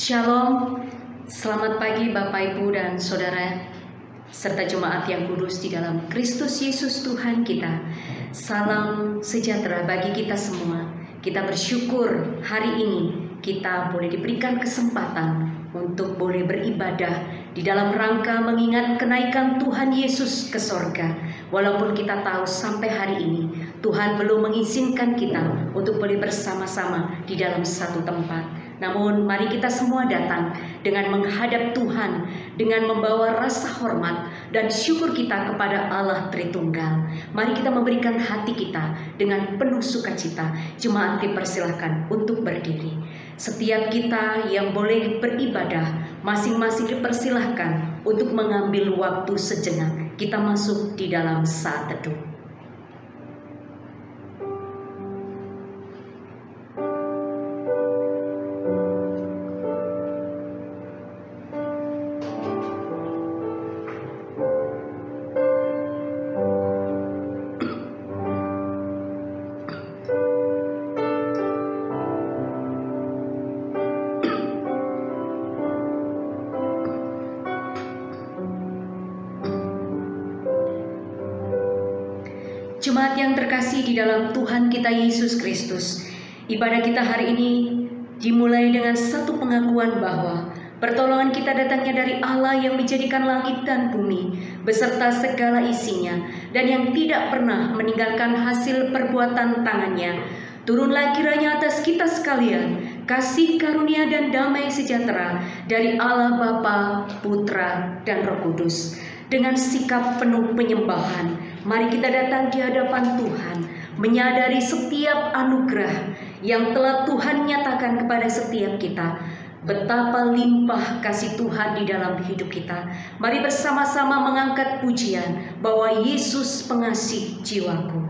Shalom, selamat pagi Bapak Ibu dan Saudara serta jemaat yang kudus di dalam Kristus Yesus Tuhan kita. Salam sejahtera bagi kita semua. Kita bersyukur hari ini kita boleh diberikan kesempatan untuk boleh beribadah di dalam rangka mengingat kenaikan Tuhan Yesus ke sorga. Walaupun kita tahu sampai hari ini Tuhan belum mengizinkan kita untuk boleh bersama-sama di dalam satu tempat. Namun mari kita semua datang dengan menghadap Tuhan dengan membawa rasa hormat dan syukur kita kepada Allah Tritunggal. Mari kita memberikan hati kita dengan penuh sukacita. Jemaat dipersilahkan untuk berdiri. Setiap kita yang boleh beribadah, masing-masing dipersilahkan untuk mengambil waktu sejenak. Kita masuk di dalam saat teduh. Terkasih di dalam Tuhan kita Yesus Kristus, ibadah kita hari ini dimulai dengan satu pengakuan bahwa pertolongan kita datangnya dari Allah yang menjadikan langit dan bumi beserta segala isinya dan yang tidak pernah meninggalkan hasil perbuatan tangannya. Turunlah kiranya atas kita sekalian kasih karunia dan damai sejahtera dari Allah Bapa, Putra, dan Roh Kudus. Dengan sikap penuh penyembahan Mari kita datang di hadapan Tuhan, menyadari setiap anugerah yang telah Tuhan nyatakan kepada setiap kita. Betapa limpah kasih Tuhan di dalam hidup kita. Mari bersama-sama mengangkat pujian bahwa Yesus pengasih jiwaku.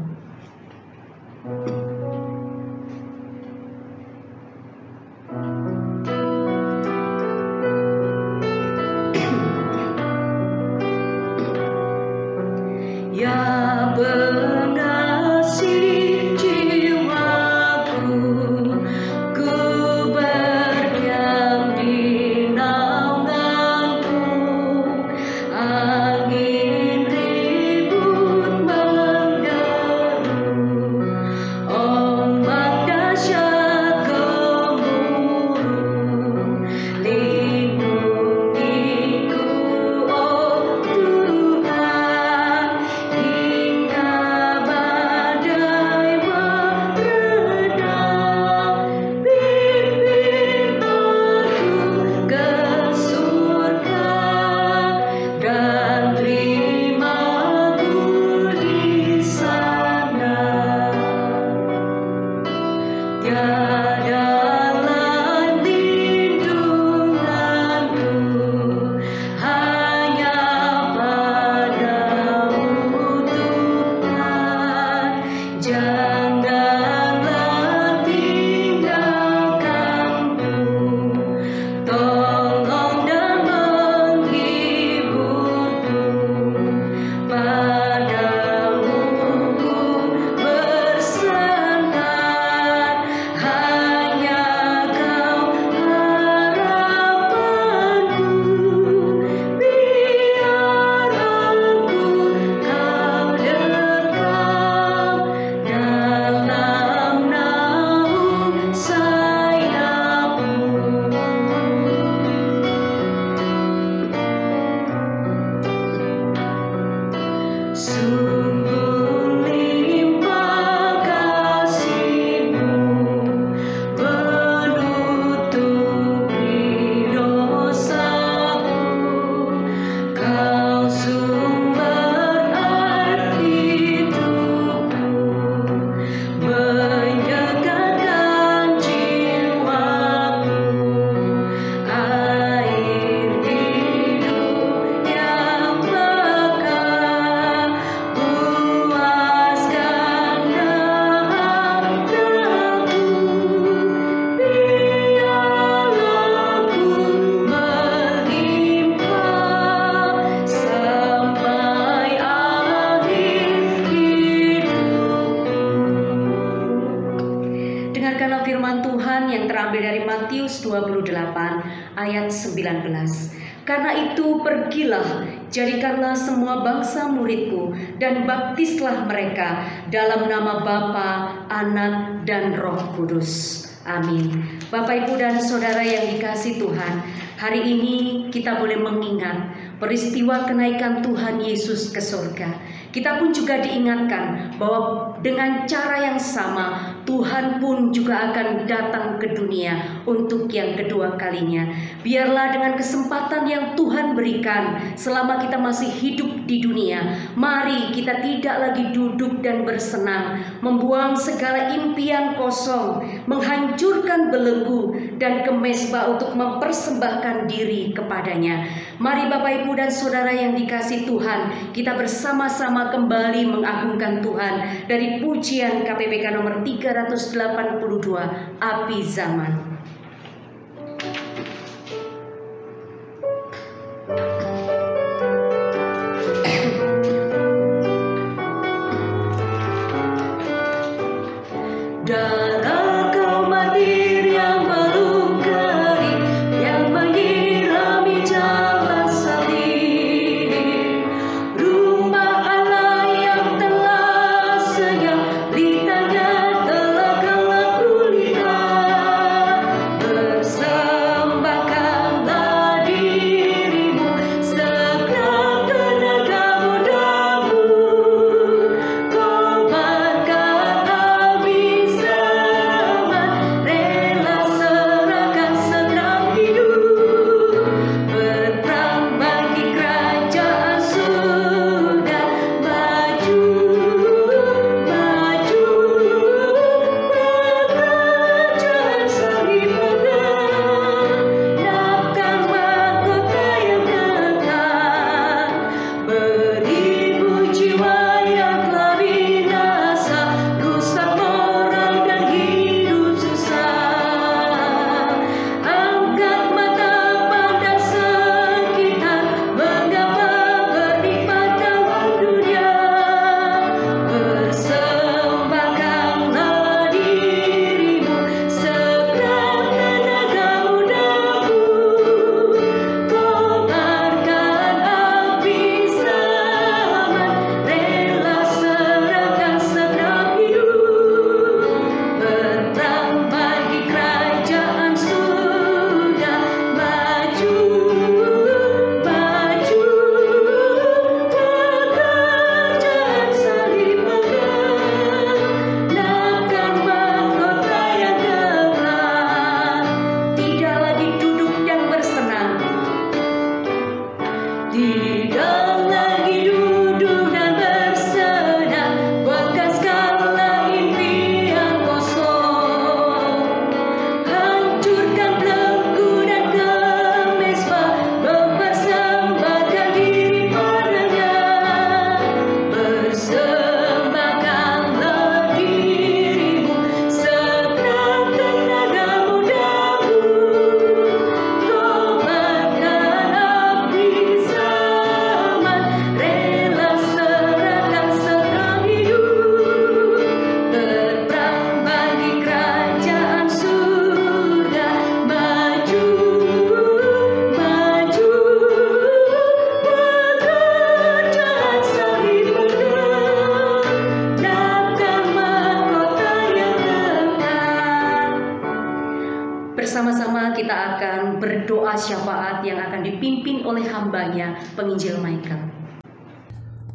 Pergilah, jadikanlah semua bangsa muridku dan baptislah mereka dalam nama Bapa, Anak, dan Roh Kudus. Amin. Bapak, Ibu, dan Saudara yang dikasih Tuhan, hari ini kita boleh mengingat peristiwa kenaikan Tuhan Yesus ke surga. Kita pun juga diingatkan bahwa dengan cara yang sama Tuhan pun juga akan datang ke dunia untuk yang kedua kalinya. Biarlah dengan kesempatan yang Tuhan berikan selama kita masih hidup di dunia, mari kita tidak lagi duduk dan bersenang, membuang segala impian kosong, menghancurkan belenggu dan kemesbah untuk mempersembahkan diri kepadanya. Mari Bapak Ibu dan Saudara yang dikasih Tuhan, kita bersama-sama kembali mengagungkan Tuhan dari pujian KPPK nomor 3 382 Api Zaman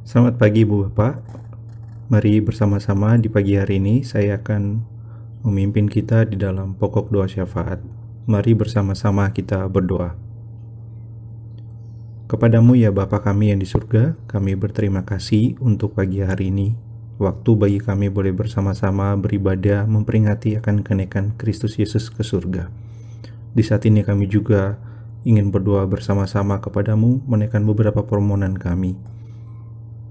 Selamat pagi Bu Bapak. Mari bersama-sama di pagi hari ini saya akan memimpin kita di dalam pokok doa syafaat. Mari bersama-sama kita berdoa. Kepadamu ya Bapa kami yang di surga, kami berterima kasih untuk pagi hari ini. Waktu bagi kami boleh bersama-sama beribadah memperingati akan kenaikan Kristus Yesus ke surga. Di saat ini kami juga ingin berdoa bersama-sama kepadamu menaikkan beberapa permohonan kami.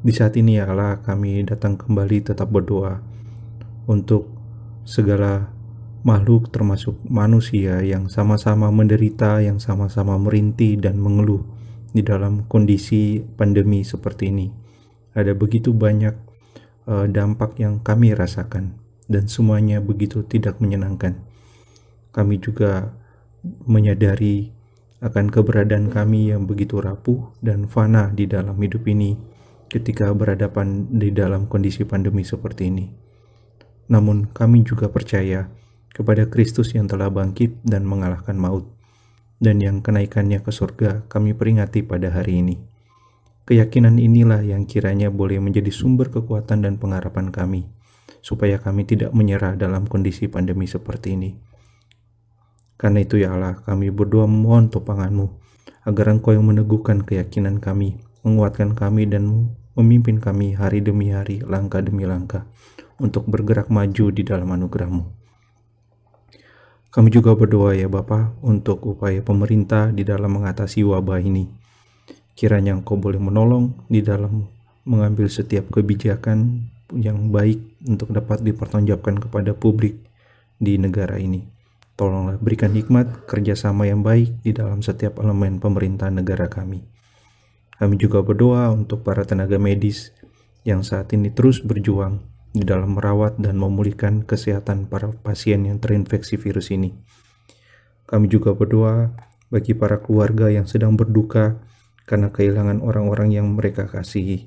Di saat ini ya Allah kami datang kembali tetap berdoa untuk segala makhluk termasuk manusia yang sama-sama menderita, yang sama-sama merintih dan mengeluh di dalam kondisi pandemi seperti ini. Ada begitu banyak uh, dampak yang kami rasakan dan semuanya begitu tidak menyenangkan. Kami juga menyadari akan keberadaan kami yang begitu rapuh dan fana di dalam hidup ini ketika berhadapan di dalam kondisi pandemi seperti ini. Namun kami juga percaya kepada Kristus yang telah bangkit dan mengalahkan maut, dan yang kenaikannya ke surga kami peringati pada hari ini. Keyakinan inilah yang kiranya boleh menjadi sumber kekuatan dan pengharapan kami, supaya kami tidak menyerah dalam kondisi pandemi seperti ini. Karena itu ya Allah, kami berdoa memohon topanganmu, agar Engkau yang meneguhkan keyakinan kami, menguatkan kami dan memimpin kami hari demi hari, langkah demi langkah, untuk bergerak maju di dalam anugerahmu. Kami juga berdoa ya Bapa untuk upaya pemerintah di dalam mengatasi wabah ini Kiranya Engkau boleh menolong di dalam mengambil setiap kebijakan yang baik untuk dapat dipertanggungjawabkan kepada publik di negara ini. Tolonglah berikan hikmat kerjasama yang baik di dalam setiap elemen pemerintahan negara kami. Kami juga berdoa untuk para tenaga medis yang saat ini terus berjuang di dalam merawat dan memulihkan kesehatan para pasien yang terinfeksi virus ini. Kami juga berdoa bagi para keluarga yang sedang berduka karena kehilangan orang-orang yang mereka kasihi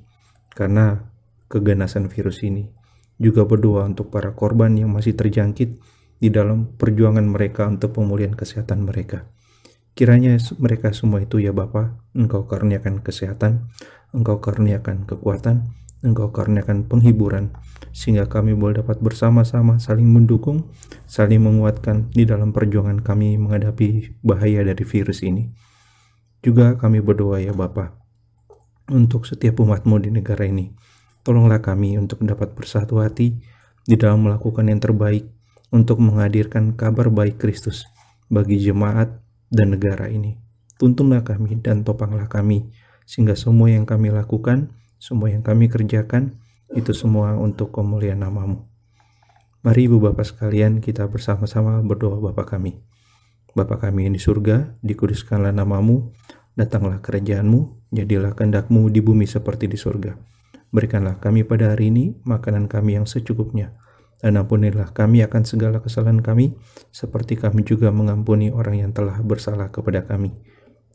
karena keganasan virus ini. Juga berdoa untuk para korban yang masih terjangkit di dalam perjuangan mereka untuk pemulihan kesehatan mereka. Kiranya mereka semua itu ya Bapa, Engkau karuniakan kesehatan, Engkau karuniakan kekuatan, Engkau karuniakan penghiburan, sehingga kami boleh dapat bersama-sama saling mendukung, saling menguatkan di dalam perjuangan kami menghadapi bahaya dari virus ini. Juga kami berdoa ya Bapa untuk setiap umatmu di negara ini. Tolonglah kami untuk dapat bersatu hati di dalam melakukan yang terbaik untuk menghadirkan kabar baik Kristus bagi jemaat dan negara ini. Tuntunlah kami dan topanglah kami sehingga semua yang kami lakukan, semua yang kami kerjakan, itu semua untuk kemuliaan namamu. Mari Ibu Bapak sekalian kita bersama-sama berdoa Bapa kami. Bapa kami yang di surga, dikuduskanlah namamu, datanglah kerajaanmu, jadilah kehendakmu di bumi seperti di surga. Berikanlah kami pada hari ini makanan kami yang secukupnya, dan ampunilah kami akan segala kesalahan kami, seperti kami juga mengampuni orang yang telah bersalah kepada kami.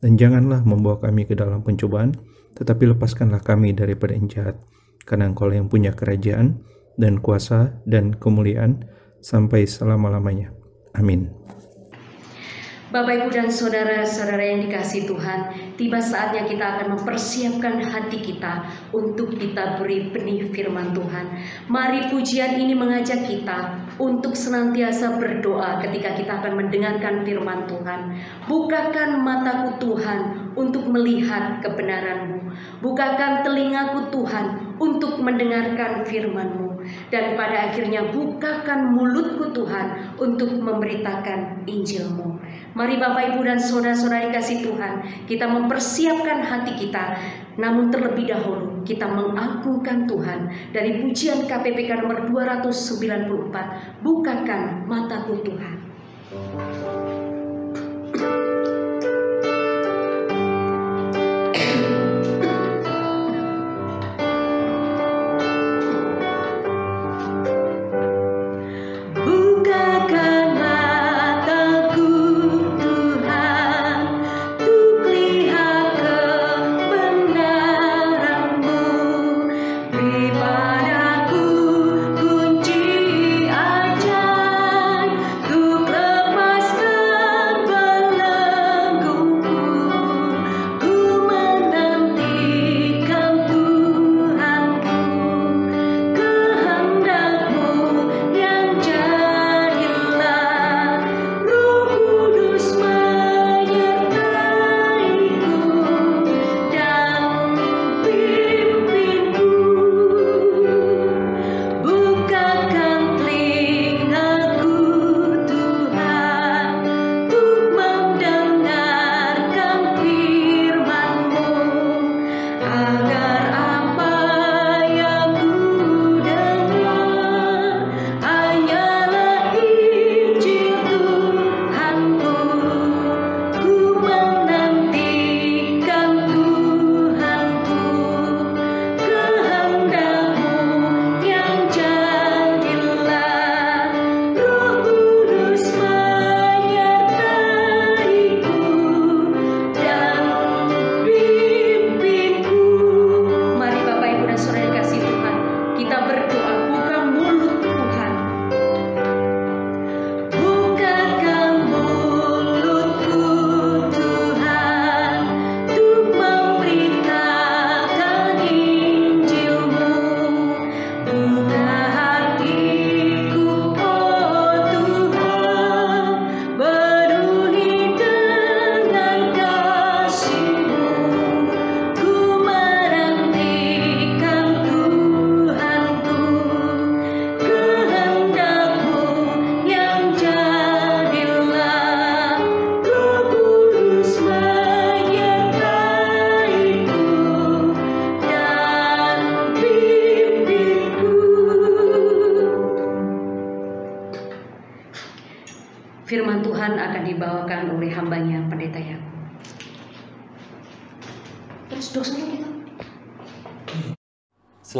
Dan janganlah membawa kami ke dalam pencobaan, tetapi lepaskanlah kami daripada yang jahat, karena engkau yang punya kerajaan, dan kuasa, dan kemuliaan, sampai selama-lamanya. Amin. Bapak, Ibu, dan saudara-saudara yang dikasih Tuhan, tiba saatnya kita akan mempersiapkan hati kita untuk kita beri benih firman Tuhan. Mari pujian ini mengajak kita untuk senantiasa berdoa ketika kita akan mendengarkan firman Tuhan. Bukakan mataku Tuhan untuk melihat kebenaranmu. Bukakan telingaku Tuhan untuk mendengarkan firman-Mu. Dan pada akhirnya bukakan mulutku Tuhan untuk memberitakan Injil-Mu. Mari Bapak Ibu dan Saudara-saudara kasih Tuhan, kita mempersiapkan hati kita. Namun terlebih dahulu kita mengagungkan Tuhan dari pujian KPPK nomor 294. Bukakan mataku Tuhan.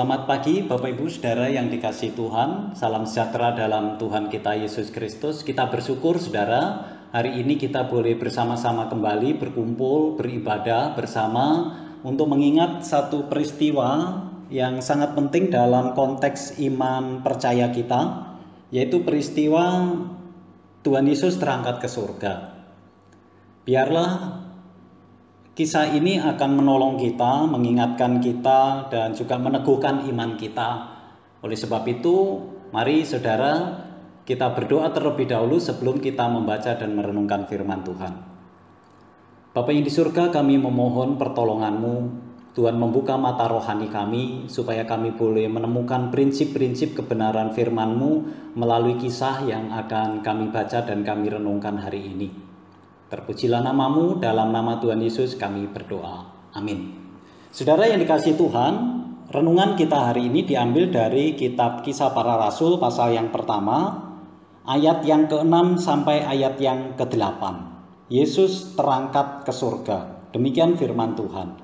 Selamat pagi Bapak Ibu Saudara yang dikasih Tuhan. Salam sejahtera dalam Tuhan kita Yesus Kristus. Kita bersyukur Saudara Hari ini kita boleh bersama-sama kembali berkumpul, beribadah bersama Untuk mengingat satu peristiwa yang sangat penting dalam konteks iman percaya kita Yaitu peristiwa Tuhan Yesus terangkat ke surga. Biarlah Kisah ini akan menolong kita, mengingatkan kita, dan juga meneguhkan iman kita. Oleh sebab itu, mari saudara, kita berdoa terlebih dahulu sebelum kita membaca dan merenungkan firman Tuhan. Bapak yang di surga, kami memohon pertolonganmu. Tuhan membuka mata rohani kami, supaya kami boleh menemukan prinsip-prinsip kebenaran firman-Mu melalui kisah yang akan kami baca dan kami renungkan hari ini. Terpujilah namamu, dalam nama Tuhan Yesus kami berdoa. Amin. Saudara yang dikasih Tuhan, renungan kita hari ini diambil dari kitab kisah para rasul pasal yang pertama, ayat yang ke-6 sampai ayat yang ke-8. Yesus terangkat ke surga. Demikian firman Tuhan.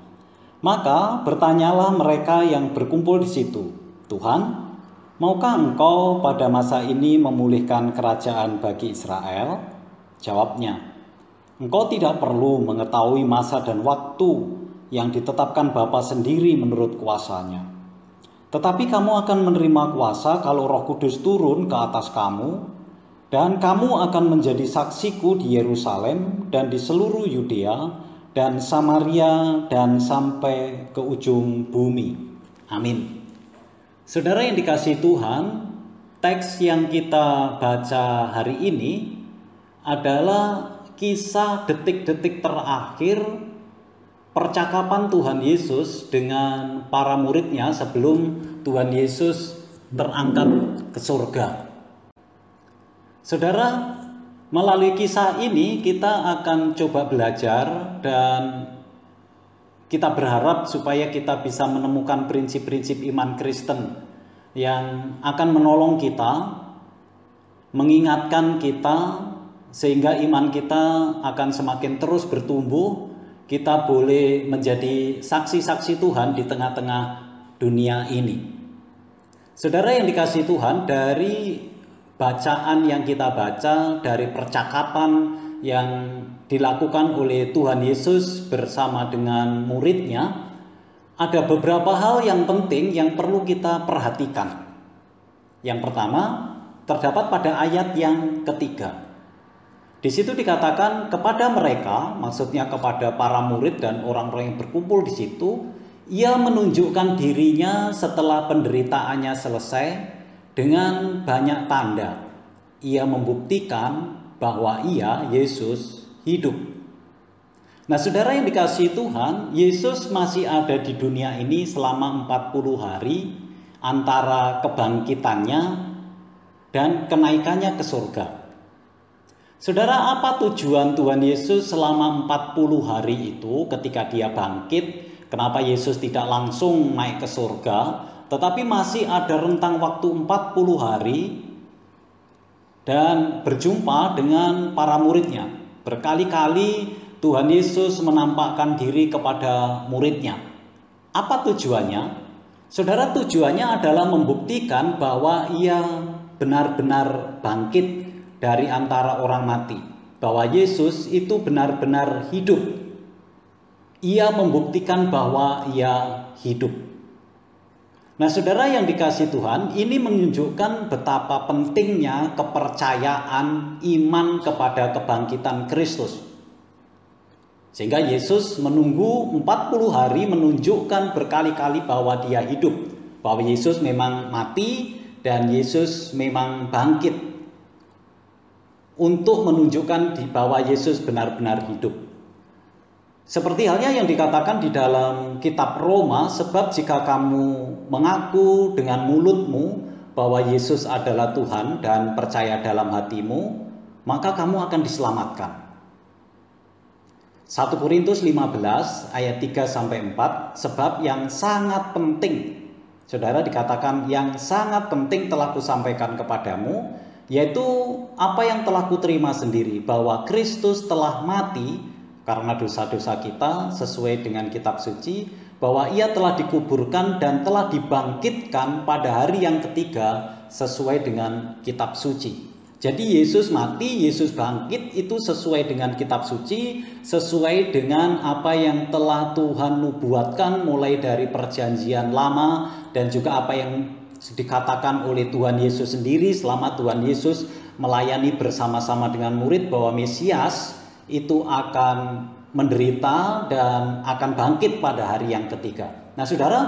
Maka bertanyalah mereka yang berkumpul di situ, Tuhan, maukah engkau pada masa ini memulihkan kerajaan bagi Israel? Jawabnya, Engkau tidak perlu mengetahui masa dan waktu yang ditetapkan Bapa sendiri menurut kuasanya. Tetapi kamu akan menerima kuasa kalau Roh Kudus turun ke atas kamu, dan kamu akan menjadi saksiku di Yerusalem dan di seluruh Yudea dan Samaria dan sampai ke ujung bumi. Amin. Saudara yang dikasih Tuhan, teks yang kita baca hari ini adalah kisah detik-detik terakhir percakapan Tuhan Yesus dengan para muridnya sebelum Tuhan Yesus terangkat ke surga. Saudara, melalui kisah ini kita akan coba belajar dan kita berharap supaya kita bisa menemukan prinsip-prinsip iman Kristen yang akan menolong kita, mengingatkan kita sehingga iman kita akan semakin terus bertumbuh. Kita boleh menjadi saksi-saksi Tuhan di tengah-tengah dunia ini. Saudara yang dikasih Tuhan, dari bacaan yang kita baca, dari percakapan yang dilakukan oleh Tuhan Yesus bersama dengan muridnya, ada beberapa hal yang penting yang perlu kita perhatikan. Yang pertama, terdapat pada ayat yang ketiga. Di situ dikatakan kepada mereka, maksudnya kepada para murid dan orang-orang yang berkumpul di situ, ia menunjukkan dirinya setelah penderitaannya selesai dengan banyak tanda. Ia membuktikan bahwa ia, Yesus, hidup. Nah saudara yang dikasih Tuhan, Yesus masih ada di dunia ini selama 40 hari antara kebangkitannya dan kenaikannya ke surga. Saudara, apa tujuan Tuhan Yesus selama 40 hari itu ketika dia bangkit? Kenapa Yesus tidak langsung naik ke surga, tetapi masih ada rentang waktu 40 hari dan berjumpa dengan para muridnya. Berkali-kali Tuhan Yesus menampakkan diri kepada muridnya. Apa tujuannya? Saudara, tujuannya adalah membuktikan bahwa ia benar-benar bangkit dari antara orang mati, bahwa Yesus itu benar-benar hidup. Ia membuktikan bahwa ia hidup. Nah, saudara yang dikasih Tuhan, ini menunjukkan betapa pentingnya kepercayaan iman kepada kebangkitan Kristus. Sehingga Yesus menunggu 40 hari menunjukkan berkali-kali bahwa dia hidup. Bahwa Yesus memang mati dan Yesus memang bangkit untuk menunjukkan di bahwa Yesus benar-benar hidup. Seperti halnya yang dikatakan di dalam kitab Roma, sebab jika kamu mengaku dengan mulutmu bahwa Yesus adalah Tuhan dan percaya dalam hatimu, maka kamu akan diselamatkan. 1 Korintus 15 ayat 3 sampai 4 sebab yang sangat penting Saudara dikatakan yang sangat penting telah kusampaikan kepadamu yaitu apa yang telah kuterima sendiri bahwa Kristus telah mati karena dosa-dosa kita sesuai dengan kitab suci bahwa ia telah dikuburkan dan telah dibangkitkan pada hari yang ketiga sesuai dengan kitab suci. Jadi Yesus mati, Yesus bangkit itu sesuai dengan kitab suci, sesuai dengan apa yang telah Tuhan nubuatkan mulai dari perjanjian lama dan juga apa yang dikatakan oleh Tuhan Yesus sendiri selama Tuhan Yesus melayani bersama-sama dengan murid bahwa Mesias itu akan menderita dan akan bangkit pada hari yang ketiga. Nah, Saudara,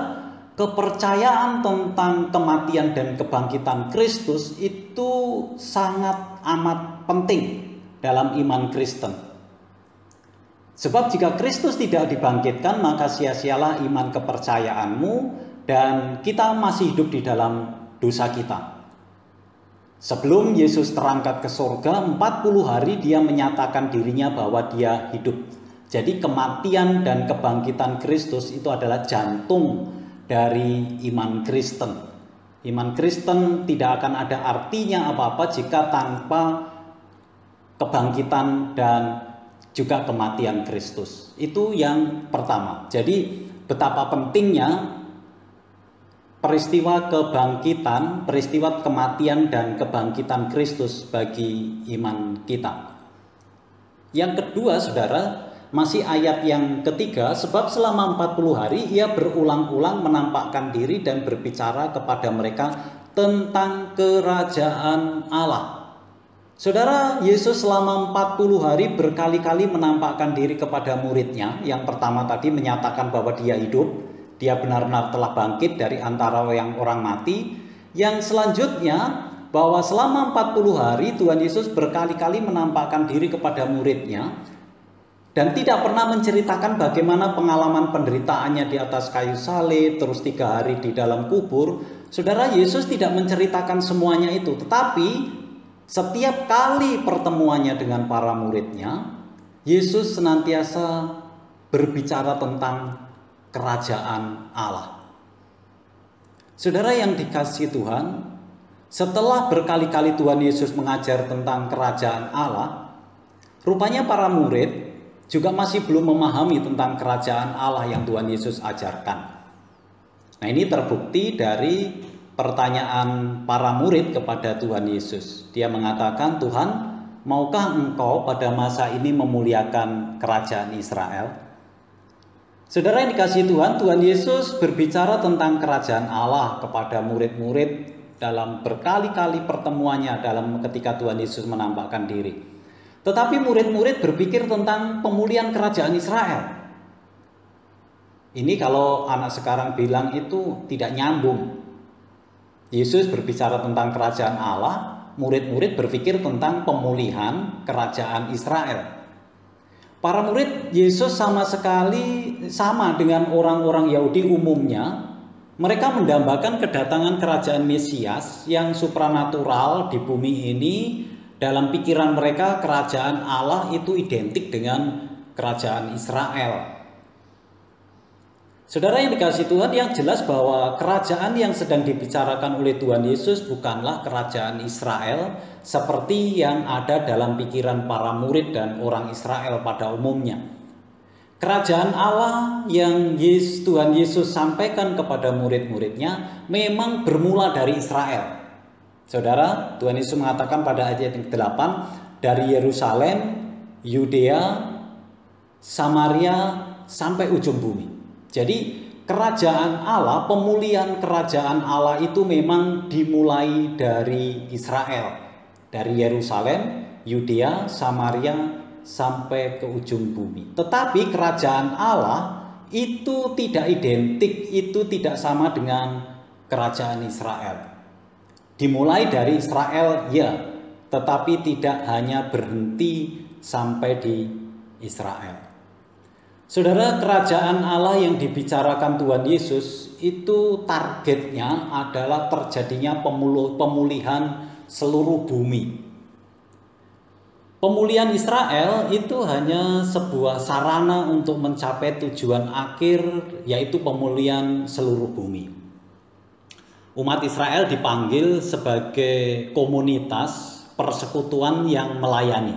kepercayaan tentang kematian dan kebangkitan Kristus itu sangat amat penting dalam iman Kristen. Sebab jika Kristus tidak dibangkitkan maka sia-sialah iman kepercayaanmu dan kita masih hidup di dalam dosa kita. Sebelum Yesus terangkat ke surga 40 hari dia menyatakan dirinya bahwa dia hidup. Jadi kematian dan kebangkitan Kristus itu adalah jantung dari iman Kristen. Iman Kristen tidak akan ada artinya apa-apa jika tanpa kebangkitan dan juga kematian Kristus. Itu yang pertama. Jadi betapa pentingnya peristiwa kebangkitan, peristiwa kematian dan kebangkitan Kristus bagi iman kita. Yang kedua, Saudara, masih ayat yang ketiga, sebab selama 40 hari ia berulang-ulang menampakkan diri dan berbicara kepada mereka tentang kerajaan Allah. Saudara, Yesus selama 40 hari berkali-kali menampakkan diri kepada muridnya. Yang pertama tadi menyatakan bahwa dia hidup, dia benar-benar telah bangkit dari antara yang orang mati. Yang selanjutnya bahwa selama 40 hari Tuhan Yesus berkali-kali menampakkan diri kepada muridnya dan tidak pernah menceritakan bagaimana pengalaman penderitaannya di atas kayu salib, terus tiga hari di dalam kubur. Saudara Yesus tidak menceritakan semuanya itu, tetapi setiap kali pertemuannya dengan para muridnya, Yesus senantiasa berbicara tentang kerajaan Allah. Saudara yang dikasih Tuhan, setelah berkali-kali Tuhan Yesus mengajar tentang kerajaan Allah, rupanya para murid juga masih belum memahami tentang kerajaan Allah yang Tuhan Yesus ajarkan. Nah, ini terbukti dari pertanyaan para murid kepada Tuhan Yesus. Dia mengatakan, "Tuhan, maukah Engkau pada masa ini memuliakan kerajaan Israel?" Saudara yang dikasih Tuhan, Tuhan Yesus berbicara tentang kerajaan Allah kepada murid-murid dalam berkali-kali pertemuannya dalam ketika Tuhan Yesus menampakkan diri. Tetapi murid-murid berpikir tentang pemulihan kerajaan Israel. Ini kalau anak sekarang bilang itu tidak nyambung. Yesus berbicara tentang kerajaan Allah, murid-murid berpikir tentang pemulihan kerajaan Israel. Para murid Yesus sama sekali sama dengan orang-orang Yahudi umumnya. Mereka mendambakan kedatangan kerajaan Mesias yang supranatural di bumi ini dalam pikiran mereka kerajaan Allah itu identik dengan kerajaan Israel. Saudara yang dikasih Tuhan yang jelas bahwa kerajaan yang sedang dibicarakan oleh Tuhan Yesus bukanlah kerajaan Israel seperti yang ada dalam pikiran para murid dan orang Israel pada umumnya. Kerajaan Allah yang Tuhan Yesus sampaikan kepada murid-muridnya memang bermula dari Israel. Saudara, Tuhan Yesus mengatakan pada ayat yang ke-8 dari Yerusalem, Yudea, Samaria sampai ujung bumi. Jadi kerajaan Allah, pemulihan kerajaan Allah itu memang dimulai dari Israel, dari Yerusalem, Yudea, Samaria sampai ke ujung bumi. Tetapi kerajaan Allah itu tidak identik, itu tidak sama dengan kerajaan Israel. Dimulai dari Israel, ya, tetapi tidak hanya berhenti sampai di Israel. Saudara, kerajaan Allah yang dibicarakan Tuhan Yesus itu targetnya adalah terjadinya pemulihan seluruh bumi. Pemulihan Israel itu hanya sebuah sarana untuk mencapai tujuan akhir, yaitu pemulihan seluruh bumi umat Israel dipanggil sebagai komunitas persekutuan yang melayani.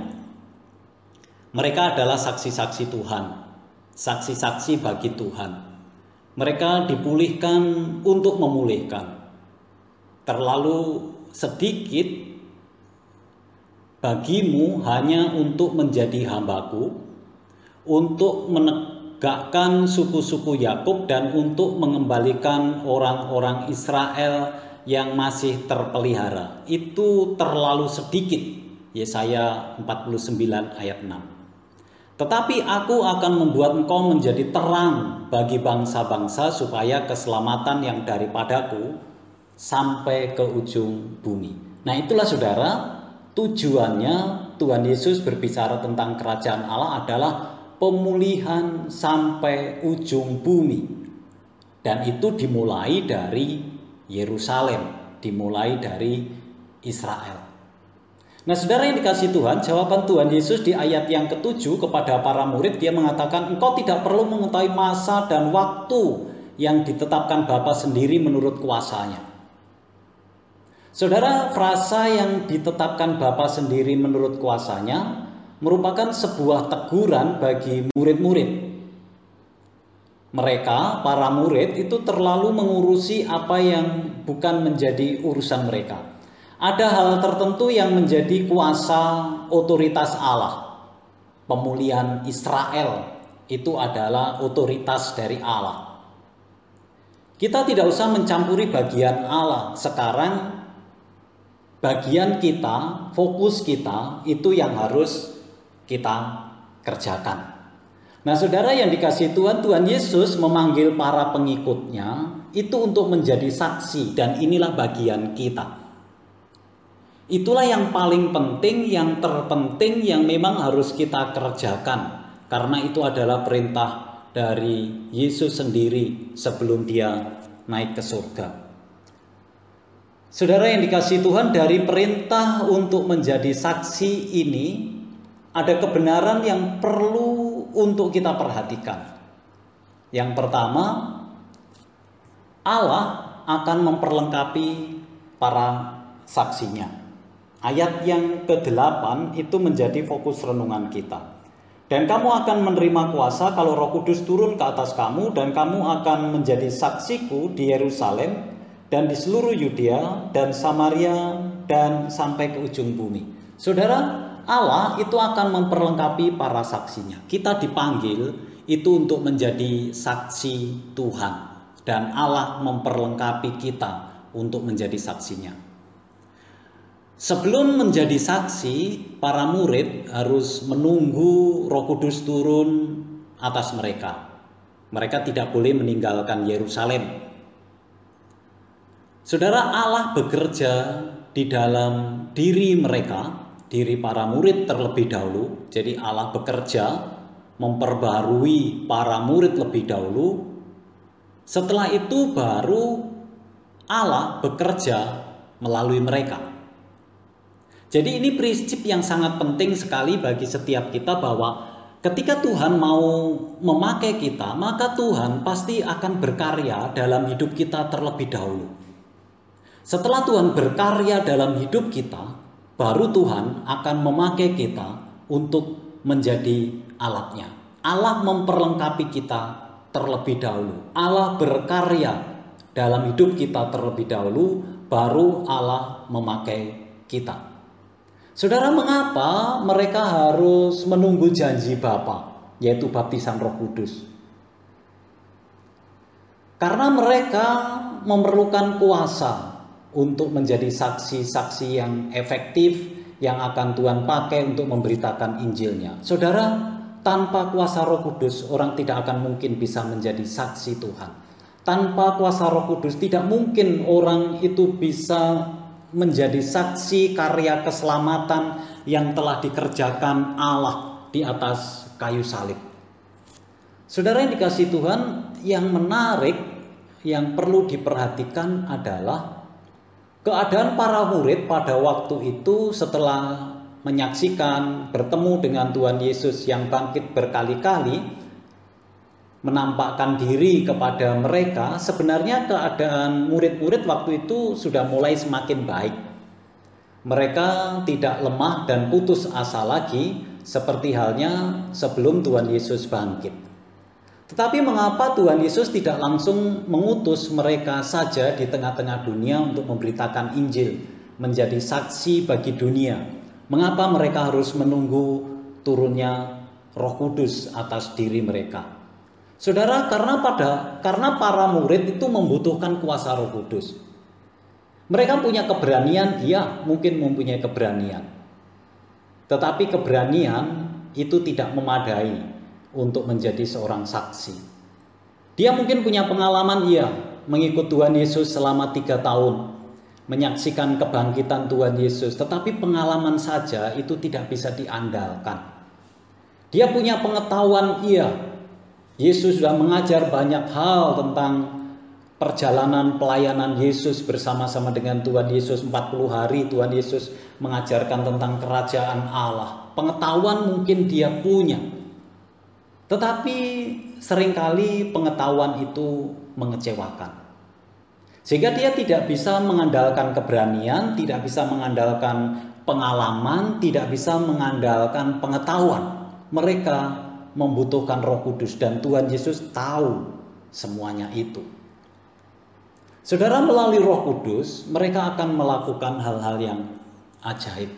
Mereka adalah saksi-saksi Tuhan, saksi-saksi bagi Tuhan. Mereka dipulihkan untuk memulihkan. Terlalu sedikit bagimu hanya untuk menjadi hambaku, untuk menegakkan suku-suku Yakub dan untuk mengembalikan orang-orang Israel yang masih terpelihara. Itu terlalu sedikit. Yesaya 49 ayat 6. Tetapi aku akan membuat engkau menjadi terang bagi bangsa-bangsa supaya keselamatan yang daripadaku sampai ke ujung bumi. Nah itulah saudara, tujuannya Tuhan Yesus berbicara tentang kerajaan Allah adalah pemulihan sampai ujung bumi. Dan itu dimulai dari Yerusalem, dimulai dari Israel. Nah saudara yang dikasih Tuhan, jawaban Tuhan Yesus di ayat yang ketujuh kepada para murid, dia mengatakan, engkau tidak perlu mengetahui masa dan waktu yang ditetapkan Bapa sendiri menurut kuasanya. Saudara, frasa yang ditetapkan Bapa sendiri menurut kuasanya merupakan sebuah teguran bagi murid-murid. Mereka, para murid, itu terlalu mengurusi apa yang bukan menjadi urusan mereka ada hal tertentu yang menjadi kuasa otoritas Allah. Pemulihan Israel itu adalah otoritas dari Allah. Kita tidak usah mencampuri bagian Allah. Sekarang bagian kita, fokus kita itu yang harus kita kerjakan. Nah, saudara yang dikasih Tuhan, Tuhan Yesus memanggil para pengikutnya itu untuk menjadi saksi, dan inilah bagian kita. Itulah yang paling penting, yang terpenting, yang memang harus kita kerjakan, karena itu adalah perintah dari Yesus sendiri sebelum Dia naik ke surga. Saudara yang dikasih Tuhan, dari perintah untuk menjadi saksi ini, ada kebenaran yang perlu untuk kita perhatikan. Yang pertama, Allah akan memperlengkapi para saksinya. Ayat yang ke-8 itu menjadi fokus renungan kita. Dan kamu akan menerima kuasa kalau Roh Kudus turun ke atas kamu dan kamu akan menjadi saksiku di Yerusalem dan di seluruh Yudea dan Samaria dan sampai ke ujung bumi. Saudara, Allah itu akan memperlengkapi para saksinya. Kita dipanggil itu untuk menjadi saksi Tuhan dan Allah memperlengkapi kita untuk menjadi saksinya. Sebelum menjadi saksi, para murid harus menunggu Roh Kudus turun atas mereka. Mereka tidak boleh meninggalkan Yerusalem. Saudara Allah bekerja di dalam diri mereka, diri para murid terlebih dahulu. Jadi Allah bekerja memperbarui para murid lebih dahulu. Setelah itu baru Allah bekerja melalui mereka. Jadi ini prinsip yang sangat penting sekali bagi setiap kita bahwa ketika Tuhan mau memakai kita, maka Tuhan pasti akan berkarya dalam hidup kita terlebih dahulu. Setelah Tuhan berkarya dalam hidup kita, baru Tuhan akan memakai kita untuk menjadi alatnya. Allah memperlengkapi kita terlebih dahulu. Allah berkarya dalam hidup kita terlebih dahulu, baru Allah memakai kita. Saudara, mengapa mereka harus menunggu janji Bapa, yaitu baptisan Roh Kudus? Karena mereka memerlukan kuasa untuk menjadi saksi-saksi yang efektif yang akan Tuhan pakai untuk memberitakan Injilnya. Saudara, tanpa kuasa Roh Kudus, orang tidak akan mungkin bisa menjadi saksi Tuhan. Tanpa kuasa Roh Kudus, tidak mungkin orang itu bisa menjadi saksi karya keselamatan yang telah dikerjakan Allah di atas kayu salib. Saudara yang dikasih Tuhan, yang menarik yang perlu diperhatikan adalah keadaan para murid pada waktu itu setelah menyaksikan bertemu dengan Tuhan Yesus yang bangkit berkali-kali menampakkan diri kepada mereka, sebenarnya keadaan murid-murid waktu itu sudah mulai semakin baik. Mereka tidak lemah dan putus asa lagi, seperti halnya sebelum Tuhan Yesus bangkit. Tetapi mengapa Tuhan Yesus tidak langsung mengutus mereka saja di tengah-tengah dunia untuk memberitakan Injil, menjadi saksi bagi dunia? Mengapa mereka harus menunggu turunnya Roh Kudus atas diri mereka? Saudara, karena pada karena para murid itu membutuhkan kuasa Roh Kudus. Mereka punya keberanian, iya, mungkin mempunyai keberanian. Tetapi keberanian itu tidak memadai untuk menjadi seorang saksi. Dia mungkin punya pengalaman, iya, mengikut Tuhan Yesus selama tiga tahun, menyaksikan kebangkitan Tuhan Yesus, tetapi pengalaman saja itu tidak bisa diandalkan. Dia punya pengetahuan, iya, Yesus sudah mengajar banyak hal tentang perjalanan pelayanan Yesus bersama-sama dengan Tuhan Yesus 40 hari Tuhan Yesus mengajarkan tentang kerajaan Allah. Pengetahuan mungkin dia punya. Tetapi sering kali pengetahuan itu mengecewakan. Sehingga dia tidak bisa mengandalkan keberanian, tidak bisa mengandalkan pengalaman, tidak bisa mengandalkan pengetahuan. Mereka membutuhkan Roh Kudus dan Tuhan Yesus tahu semuanya itu. Saudara melalui Roh Kudus, mereka akan melakukan hal-hal yang ajaib.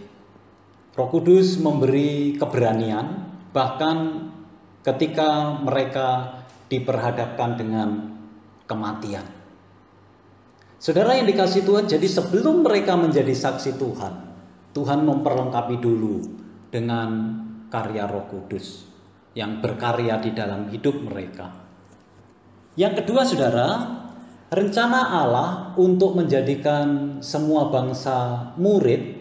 Roh Kudus memberi keberanian, bahkan ketika mereka diperhadapkan dengan kematian. Saudara yang dikasih Tuhan, jadi sebelum mereka menjadi saksi Tuhan, Tuhan memperlengkapi dulu dengan karya Roh Kudus yang berkarya di dalam hidup mereka. Yang kedua, saudara, rencana Allah untuk menjadikan semua bangsa murid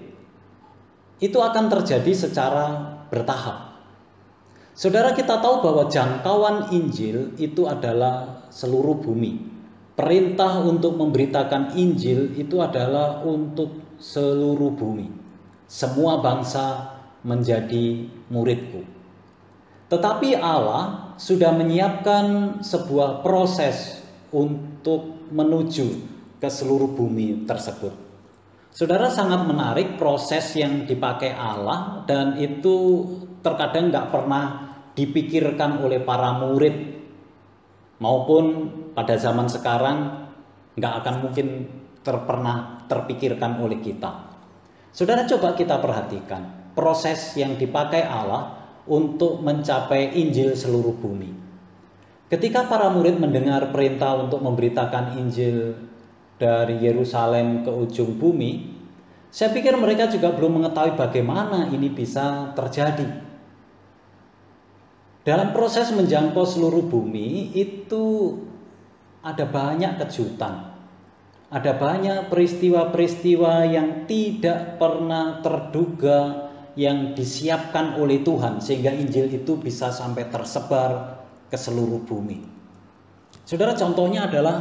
itu akan terjadi secara bertahap. Saudara kita tahu bahwa jangkauan Injil itu adalah seluruh bumi. Perintah untuk memberitakan Injil itu adalah untuk seluruh bumi. Semua bangsa menjadi muridku. Tetapi Allah sudah menyiapkan sebuah proses untuk menuju ke seluruh bumi tersebut. Saudara sangat menarik proses yang dipakai Allah dan itu terkadang nggak pernah dipikirkan oleh para murid maupun pada zaman sekarang nggak akan mungkin terpernah terpikirkan oleh kita. Saudara coba kita perhatikan proses yang dipakai Allah untuk mencapai Injil seluruh bumi. Ketika para murid mendengar perintah untuk memberitakan Injil dari Yerusalem ke ujung bumi, saya pikir mereka juga belum mengetahui bagaimana ini bisa terjadi. Dalam proses menjangkau seluruh bumi itu ada banyak kejutan. Ada banyak peristiwa-peristiwa yang tidak pernah terduga yang disiapkan oleh Tuhan sehingga Injil itu bisa sampai tersebar ke seluruh bumi. Saudara contohnya adalah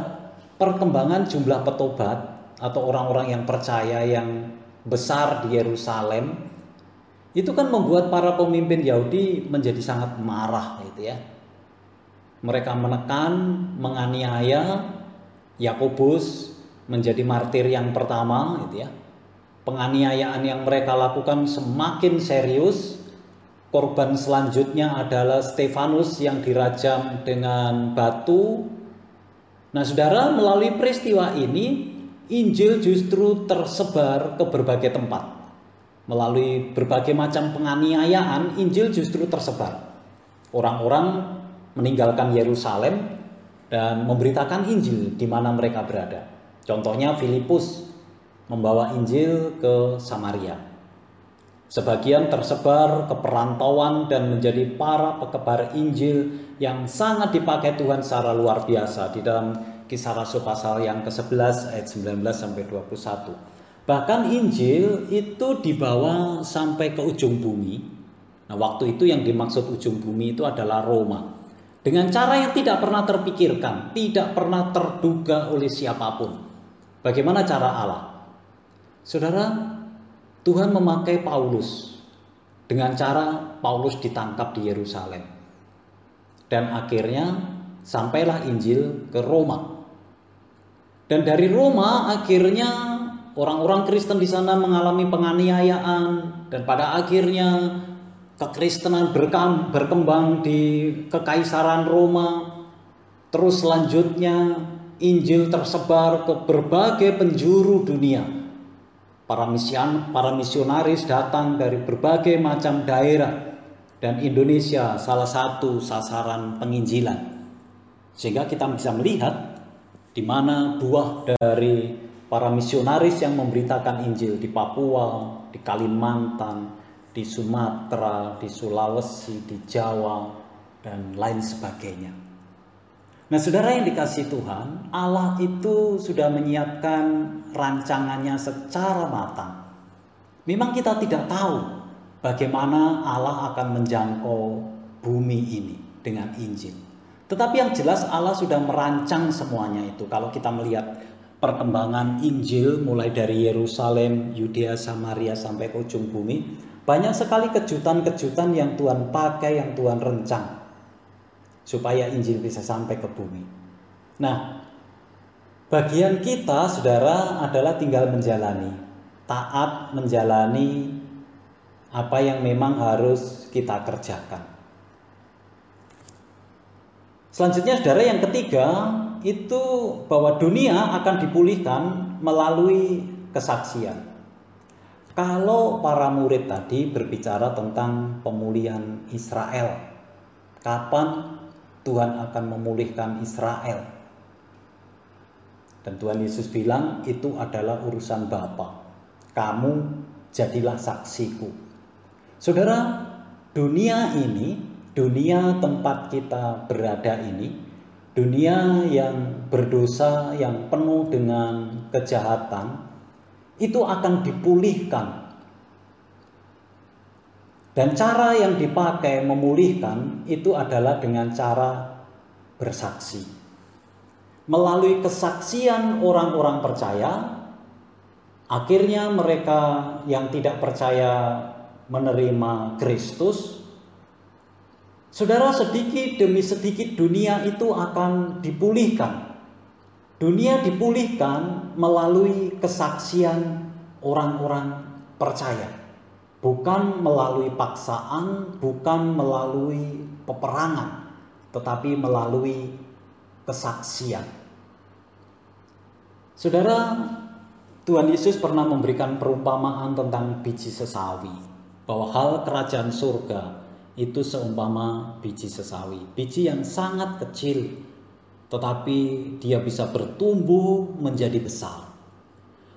perkembangan jumlah petobat atau orang-orang yang percaya yang besar di Yerusalem itu kan membuat para pemimpin Yahudi menjadi sangat marah gitu ya. Mereka menekan, menganiaya Yakobus menjadi martir yang pertama gitu ya. Penganiayaan yang mereka lakukan semakin serius Korban selanjutnya adalah Stefanus yang dirajam dengan batu. Nah, saudara, melalui peristiwa ini, Injil justru tersebar ke berbagai tempat. Melalui berbagai macam penganiayaan, Injil justru tersebar. Orang-orang meninggalkan Yerusalem dan memberitakan Injil di mana mereka berada. Contohnya Filipus membawa Injil ke Samaria. Sebagian tersebar ke perantauan dan menjadi para pekebar Injil yang sangat dipakai Tuhan secara luar biasa di dalam kisah Rasul pasal yang ke-11 ayat 19 sampai 21. Bahkan Injil itu dibawa sampai ke ujung bumi. Nah, waktu itu yang dimaksud ujung bumi itu adalah Roma. Dengan cara yang tidak pernah terpikirkan, tidak pernah terduga oleh siapa pun. Bagaimana cara Allah? Saudara, Tuhan memakai Paulus dengan cara Paulus ditangkap di Yerusalem. Dan akhirnya sampailah Injil ke Roma. Dan dari Roma akhirnya orang-orang Kristen di sana mengalami penganiayaan dan pada akhirnya kekristenan berkembang di kekaisaran Roma, terus selanjutnya Injil tersebar ke berbagai penjuru dunia. Para mision, para misionaris datang dari berbagai macam daerah dan Indonesia salah satu sasaran penginjilan. Sehingga kita bisa melihat di mana buah dari para misionaris yang memberitakan Injil di Papua, di Kalimantan, di Sumatera, di Sulawesi, di Jawa, dan lain sebagainya. Nah, saudara yang dikasih Tuhan, Allah itu sudah menyiapkan rancangannya secara matang. Memang kita tidak tahu bagaimana Allah akan menjangkau bumi ini dengan Injil. Tetapi yang jelas Allah sudah merancang semuanya itu. Kalau kita melihat perkembangan Injil mulai dari Yerusalem, Yudea, Samaria sampai ke ujung bumi, banyak sekali kejutan-kejutan yang Tuhan pakai, yang Tuhan rencang supaya Injil bisa sampai ke bumi. Nah, bagian kita, saudara, adalah tinggal menjalani, taat menjalani apa yang memang harus kita kerjakan. Selanjutnya, saudara, yang ketiga itu bahwa dunia akan dipulihkan melalui kesaksian. Kalau para murid tadi berbicara tentang pemulihan Israel, kapan Tuhan akan memulihkan Israel? Dan Tuhan Yesus bilang itu adalah urusan Bapa. Kamu jadilah saksiku. Saudara, dunia ini, dunia tempat kita berada ini, dunia yang berdosa, yang penuh dengan kejahatan, itu akan dipulihkan. Dan cara yang dipakai memulihkan itu adalah dengan cara bersaksi. Melalui kesaksian orang-orang percaya, akhirnya mereka yang tidak percaya menerima Kristus. Saudara, sedikit demi sedikit dunia itu akan dipulihkan Dunia dipulihkan melalui kesaksian orang-orang percaya, bukan melalui paksaan, bukan melalui peperangan, tetapi melalui kesaksian. Saudara, Tuhan Yesus pernah memberikan perumpamaan tentang biji sesawi, bahwa hal kerajaan surga itu seumpama biji sesawi, biji yang sangat kecil tetapi dia bisa bertumbuh menjadi besar.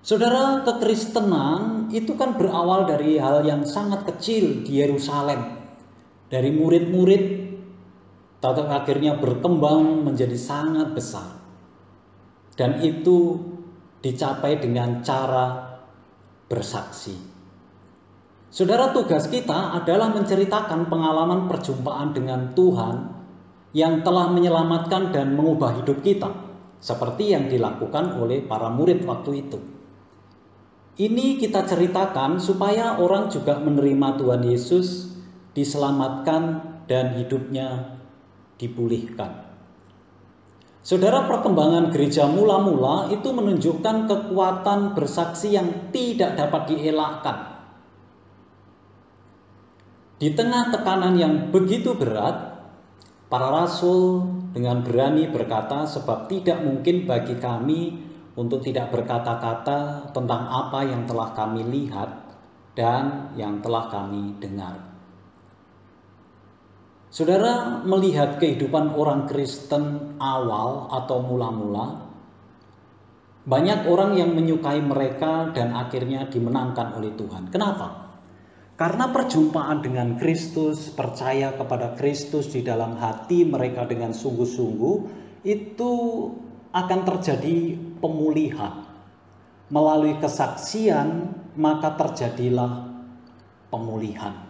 Saudara, kekristenan itu kan berawal dari hal yang sangat kecil di Yerusalem. Dari murid-murid, tapi akhirnya berkembang menjadi sangat besar. Dan itu dicapai dengan cara bersaksi. Saudara, tugas kita adalah menceritakan pengalaman perjumpaan dengan Tuhan yang telah menyelamatkan dan mengubah hidup kita, seperti yang dilakukan oleh para murid waktu itu. Ini kita ceritakan supaya orang juga menerima Tuhan Yesus, diselamatkan, dan hidupnya dipulihkan. Saudara, perkembangan gereja mula-mula itu menunjukkan kekuatan bersaksi yang tidak dapat dielakkan. Di tengah tekanan yang begitu berat, Para rasul dengan berani berkata, "Sebab tidak mungkin bagi kami untuk tidak berkata-kata tentang apa yang telah kami lihat dan yang telah kami dengar." Saudara melihat kehidupan orang Kristen awal atau mula-mula, banyak orang yang menyukai mereka dan akhirnya dimenangkan oleh Tuhan. Kenapa? Karena perjumpaan dengan Kristus, percaya kepada Kristus di dalam hati mereka dengan sungguh-sungguh, itu akan terjadi pemulihan. Melalui kesaksian, maka terjadilah pemulihan.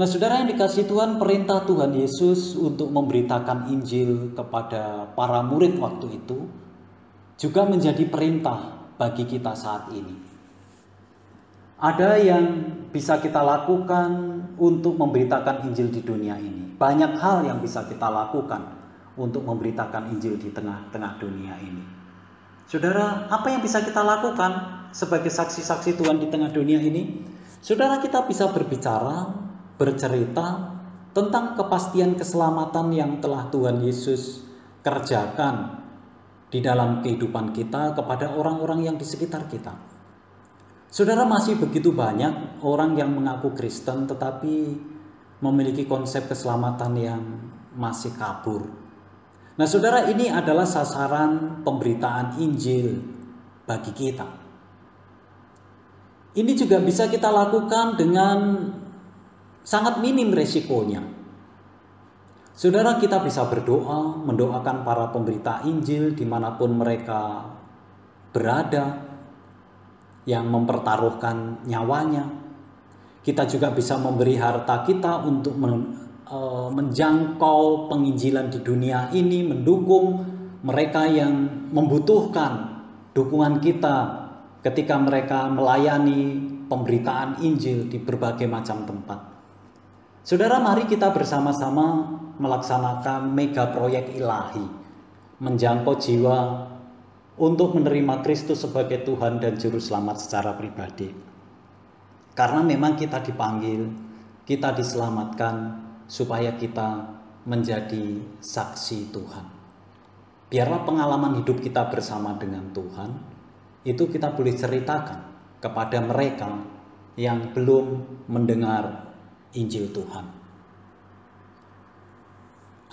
Nah, saudara yang dikasih Tuhan, perintah Tuhan Yesus untuk memberitakan Injil kepada para murid waktu itu juga menjadi perintah bagi kita saat ini. Ada yang bisa kita lakukan untuk memberitakan Injil di dunia ini. Banyak hal yang bisa kita lakukan untuk memberitakan Injil di tengah-tengah dunia ini. Saudara, apa yang bisa kita lakukan sebagai saksi-saksi Tuhan di tengah dunia ini? Saudara, kita bisa berbicara bercerita tentang kepastian keselamatan yang telah Tuhan Yesus kerjakan di dalam kehidupan kita kepada orang-orang yang di sekitar kita. Saudara masih begitu banyak orang yang mengaku Kristen tetapi memiliki konsep keselamatan yang masih kabur. Nah, saudara, ini adalah sasaran pemberitaan Injil bagi kita. Ini juga bisa kita lakukan dengan sangat minim resikonya. Saudara kita bisa berdoa, mendoakan para pemberita Injil di mana pun mereka berada, yang mempertaruhkan nyawanya. Kita juga bisa memberi harta kita untuk e, menjangkau penginjilan di dunia ini, mendukung mereka yang membutuhkan dukungan kita ketika mereka melayani pemberitaan Injil di berbagai macam tempat. Saudara, mari kita bersama-sama melaksanakan mega proyek ilahi, menjangkau jiwa untuk menerima Kristus sebagai Tuhan dan Juru Selamat secara pribadi. Karena memang kita dipanggil, kita diselamatkan supaya kita menjadi saksi Tuhan. Biarlah pengalaman hidup kita bersama dengan Tuhan itu kita boleh ceritakan kepada mereka yang belum mendengar Injil Tuhan.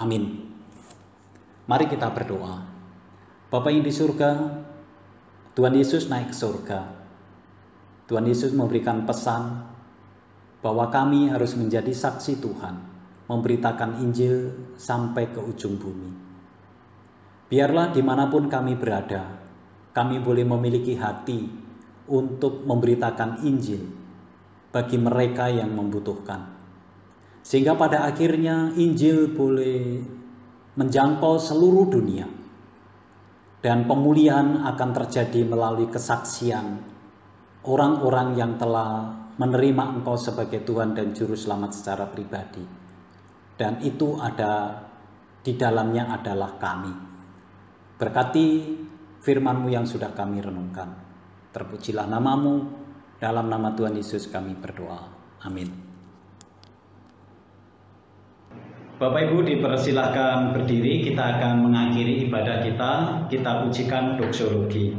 Amin. Mari kita berdoa. Bapak yang di surga, Tuhan Yesus naik ke surga. Tuhan Yesus memberikan pesan bahwa kami harus menjadi saksi Tuhan, memberitakan Injil sampai ke ujung bumi. Biarlah di mana pun kami berada, kami boleh memiliki hati untuk memberitakan Injil bagi mereka yang membutuhkan. Sehingga pada akhirnya Injil boleh menjangkau seluruh dunia. Dan pemulihan akan terjadi melalui kesaksian orang-orang yang telah menerima Engkau sebagai Tuhan dan Juru Selamat secara pribadi. Dan itu ada di dalamnya adalah kami. Berkati firman-Mu yang sudah kami renungkan. Terpujilah namamu, dalam nama Tuhan Yesus kami berdoa. Amin. Bapak Ibu dipersilahkan berdiri, kita akan mengakhiri ibadah kita, kita ujikan doksologi.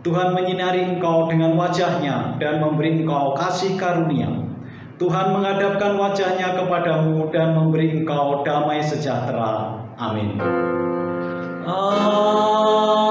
Tuhan menyinari engkau dengan wajahnya dan memberi engkau kasih karunia. Tuhan menghadapkan wajahnya kepadamu dan memberi engkau damai sejahtera. Amin. Silakan